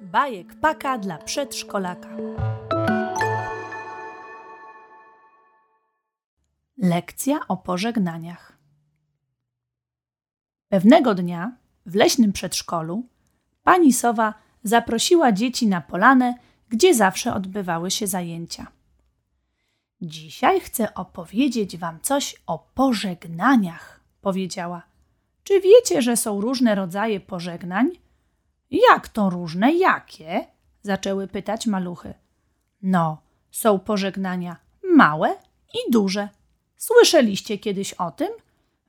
Bajek paka dla przedszkolaka. Lekcja o pożegnaniach. Pewnego dnia w leśnym przedszkolu pani Sowa zaprosiła dzieci na polanę, gdzie zawsze odbywały się zajęcia. Dzisiaj chcę opowiedzieć wam coś o pożegnaniach, powiedziała. Czy wiecie, że są różne rodzaje pożegnań? Jak to różne? Jakie? zaczęły pytać maluchy. No, są pożegnania małe i duże. Słyszeliście kiedyś o tym?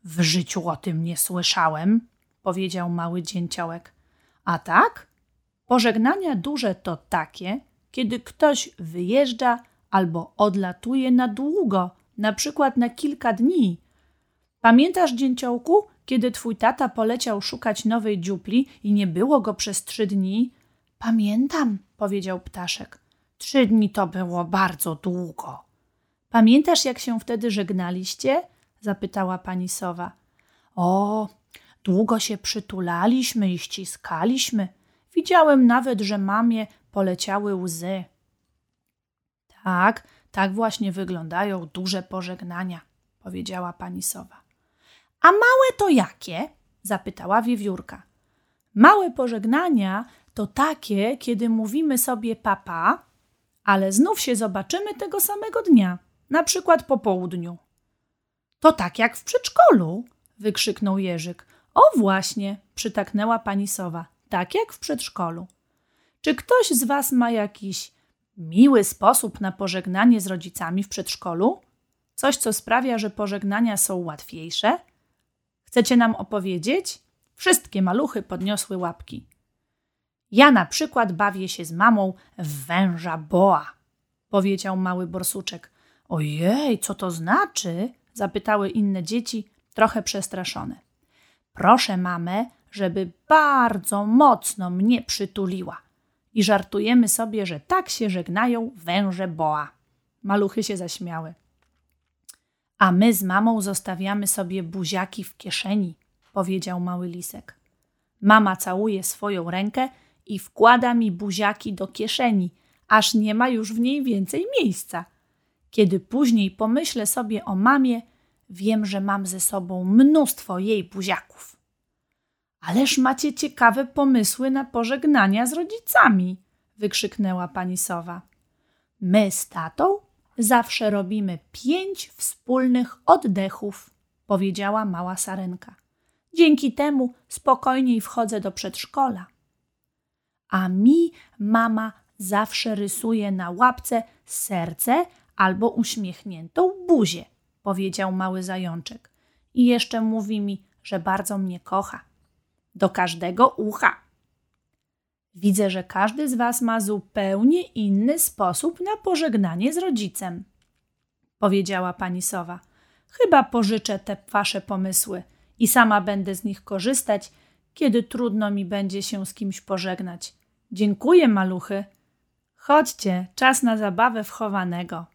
W życiu o tym nie słyszałem, powiedział mały dzięciołek. A tak? Pożegnania duże to takie, kiedy ktoś wyjeżdża albo odlatuje na długo, na przykład na kilka dni. Pamiętasz, dzięciołku, kiedy twój tata poleciał szukać nowej dziupli i nie było go przez trzy dni? Pamiętam, powiedział ptaszek. Trzy dni to było bardzo długo. Pamiętasz, jak się wtedy żegnaliście? zapytała pani sowa. O, długo się przytulaliśmy i ściskaliśmy. Widziałem nawet, że mamie poleciały łzy. Tak, tak właśnie wyglądają duże pożegnania, powiedziała pani sowa. A małe to jakie? zapytała wiewiórka. Małe pożegnania to takie, kiedy mówimy sobie papa, ale znów się zobaczymy tego samego dnia, na przykład po południu. To tak jak w przedszkolu, wykrzyknął Jerzyk. O właśnie, przytaknęła pani sowa, tak jak w przedszkolu. Czy ktoś z was ma jakiś miły sposób na pożegnanie z rodzicami w przedszkolu? Coś, co sprawia, że pożegnania są łatwiejsze? Chcecie nam opowiedzieć? Wszystkie maluchy podniosły łapki. Ja na przykład bawię się z mamą w węża boa, powiedział mały borsuczek. Ojej, co to znaczy? zapytały inne dzieci, trochę przestraszone. Proszę mamę, żeby bardzo mocno mnie przytuliła. I żartujemy sobie, że tak się żegnają węże boa. Maluchy się zaśmiały a my z mamą zostawiamy sobie buziaki w kieszeni, powiedział mały lisek. Mama całuje swoją rękę i wkłada mi buziaki do kieszeni, aż nie ma już w niej więcej miejsca. Kiedy później pomyślę sobie o mamie, wiem, że mam ze sobą mnóstwo jej buziaków. Ależ macie ciekawe pomysły na pożegnania z rodzicami, wykrzyknęła pani sowa. My z tatą Zawsze robimy pięć wspólnych oddechów, powiedziała mała sarenka. Dzięki temu spokojniej wchodzę do przedszkola. A mi mama zawsze rysuje na łapce serce albo uśmiechniętą buzię, powiedział mały zajączek. I jeszcze mówi mi, że bardzo mnie kocha. Do każdego ucha. Widzę, że każdy z Was ma zupełnie inny sposób na pożegnanie z rodzicem, powiedziała pani Sowa. Chyba pożyczę te Wasze pomysły i sama będę z nich korzystać, kiedy trudno mi będzie się z kimś pożegnać. Dziękuję, maluchy. Chodźcie, czas na zabawę wchowanego.